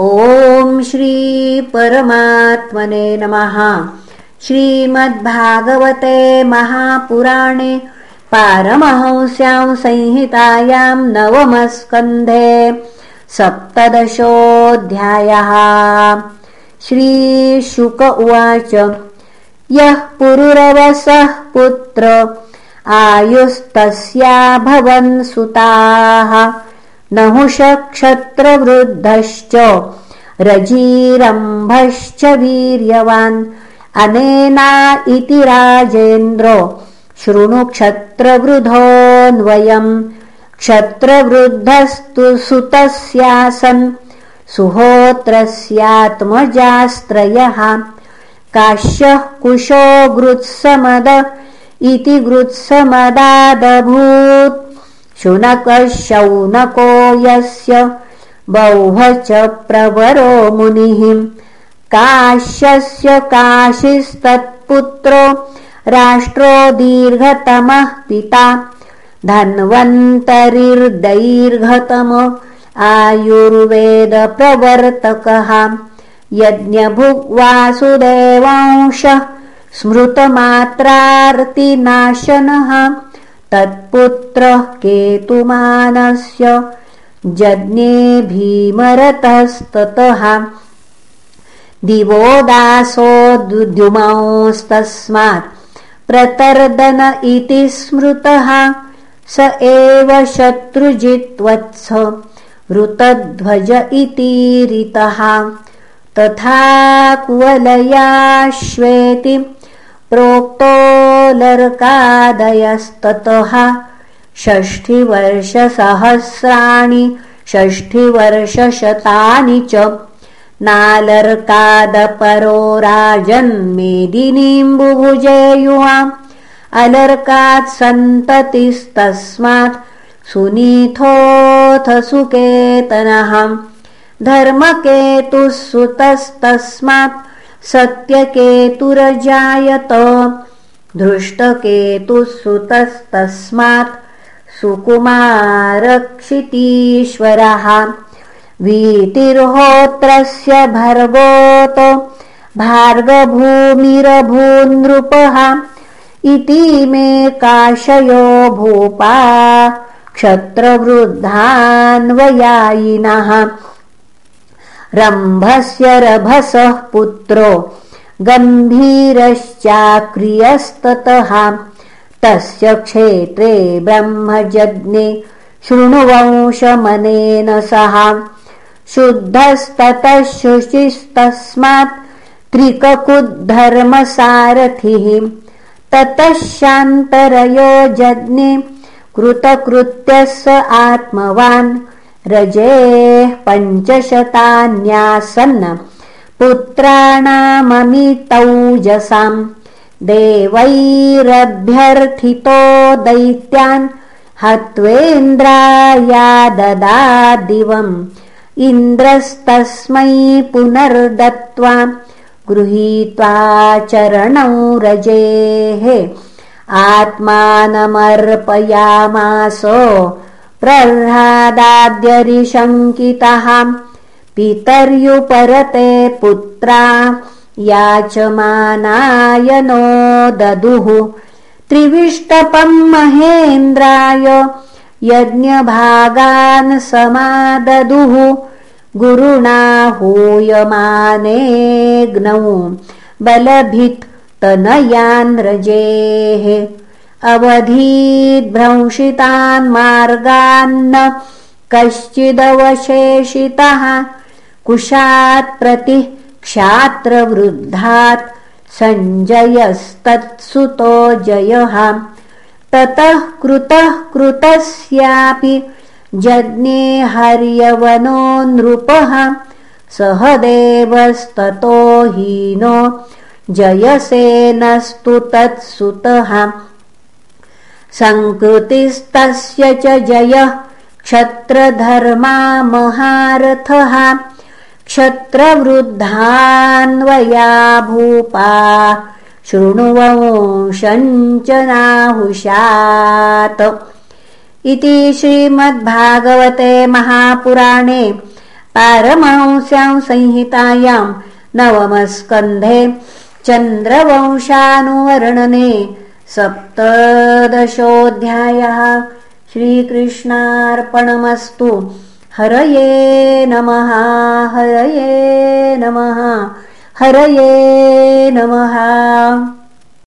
ॐ श्रीपरमात्मने नमः। श्रीमद्भागवते महापुराणे पारमहंस्यां संहितायां नवमस्कन्धे सप्तदशोऽध्यायः। श्रीशुक उवाच यः पुरुरवसः पुत्र आयुस्तस्याभवन् सुताः नहुषक्षत्रवृद्धश्च रजीरम्भश्च वीर्यवान्। अनेना इति राजेन्द्रो शृणु क्षत्रवृधोऽन्वयम् क्षत्रवृद्धस्तु सुतस्यासन् सुहोत्रस्यात्मजास्त्रयः। काश्यः कुशो गृत्समद इति गृत्समदादभूत् शुनकः शौनको यस्य बौह च प्रवरो मुनिः। काश्यस्य काशिस्तत्पुत्रो राष्ट्रो दीर्घतमः पिता। धन्वन्तरिर्दैर्घतम आयुर्वेदप्रवर्तकः। यज्ञभुग्वासुदेवांशः स्मृतमात्रार्तिनाशनः तत्पुत्रः केतुमानस्य जज्ञे भीमरतस्ततः। दिवो दासो द्युमांस्तस्मात् प्रतर्दन इति स्मृतः। स एव शत्रुजित्वत्स ऋतध्वज इतीरितः तथा कुवलयाश्वेति प्रोक्तोलर्कादयस्ततः षष्ठिवर्षसहस्राणि षष्ठिवर्षशतानि च नालर्कादपरो राजन्मेदिनीम्बुभुजेयुवाम् अलर्कात् सन्ततिस्तस्मात् सुनीथोऽथ सुकेतनः धर्मकेतुः सुतस्तस्मात् सत्यकेतुरजायत धृष्टकेतुः सुतस्तस्मात् सुकुमारक्षितीश्वरः। वीतिर्होत्रस्य भर्गोत भार्गभूमिरभूनृपः। इति मे काशयो भूपा क्षत्रवृद्धान्वयायिनः रम्भस्य रभसः पुत्रो गम्भीरश्चाक्रियस्ततः। तस्य क्षेत्रे ब्रह्मजज्ञे शृणुवंशमनेन सह। शुद्धस्ततः शुचिस्तस्मात् त्रिककुद्धर्मसारथिः। ततः शान्तरयो जज्ञे कृतकृत्यः स आत्मवान् रजेः पञ्चशतान्यासन्न पुत्राणाममितौजसाम् देवैरभ्यर्थितो दैत्यान् हत्वेन्द्रायाददादिवम् इन्द्रस्तस्मै पुनर्दत्त्वा गृहीत्वा चरणौ रजेः आत्मानमर्पयामास प्रह्लादाद्यरिशङ्कितः। पितर्युपरते पुत्रा याचमानाय नो ददुः त्रिविष्टपम् महेन्द्राय यज्ञभागान् समाददुः गुरुणा हूयमानेऽग्नौ बलभित् तनयान् रजेः अवधीद्भ्रंशितान् मार्गान्न कश्चिदवशेषितः कुशात् प्रति क्षात्रवृद्धात् सञ्जयस्तत्सुतो जयः। ततः कृतः कृतस्यापि जज्ञे हर्यवनो नृपः। सह देवस्ततो हीनो जयसेनस्तु तत्सुतः सङ्कृतिस्तस्य च जयः क्षत्रधर्मा महारथः क्षत्रवृद्धान्वया भूपा शृणुवंशञ्चनाहुषात् इति श्रीमद्भागवते महापुराणे पारमांस्यां संहितायां नवमस्कन्धे चन्द्रवंशानुवर्णने सप्तदशोऽध्यायः श्रीकृष्णार्पणमस्तु। हरये नमः हरये नमः हरये नमः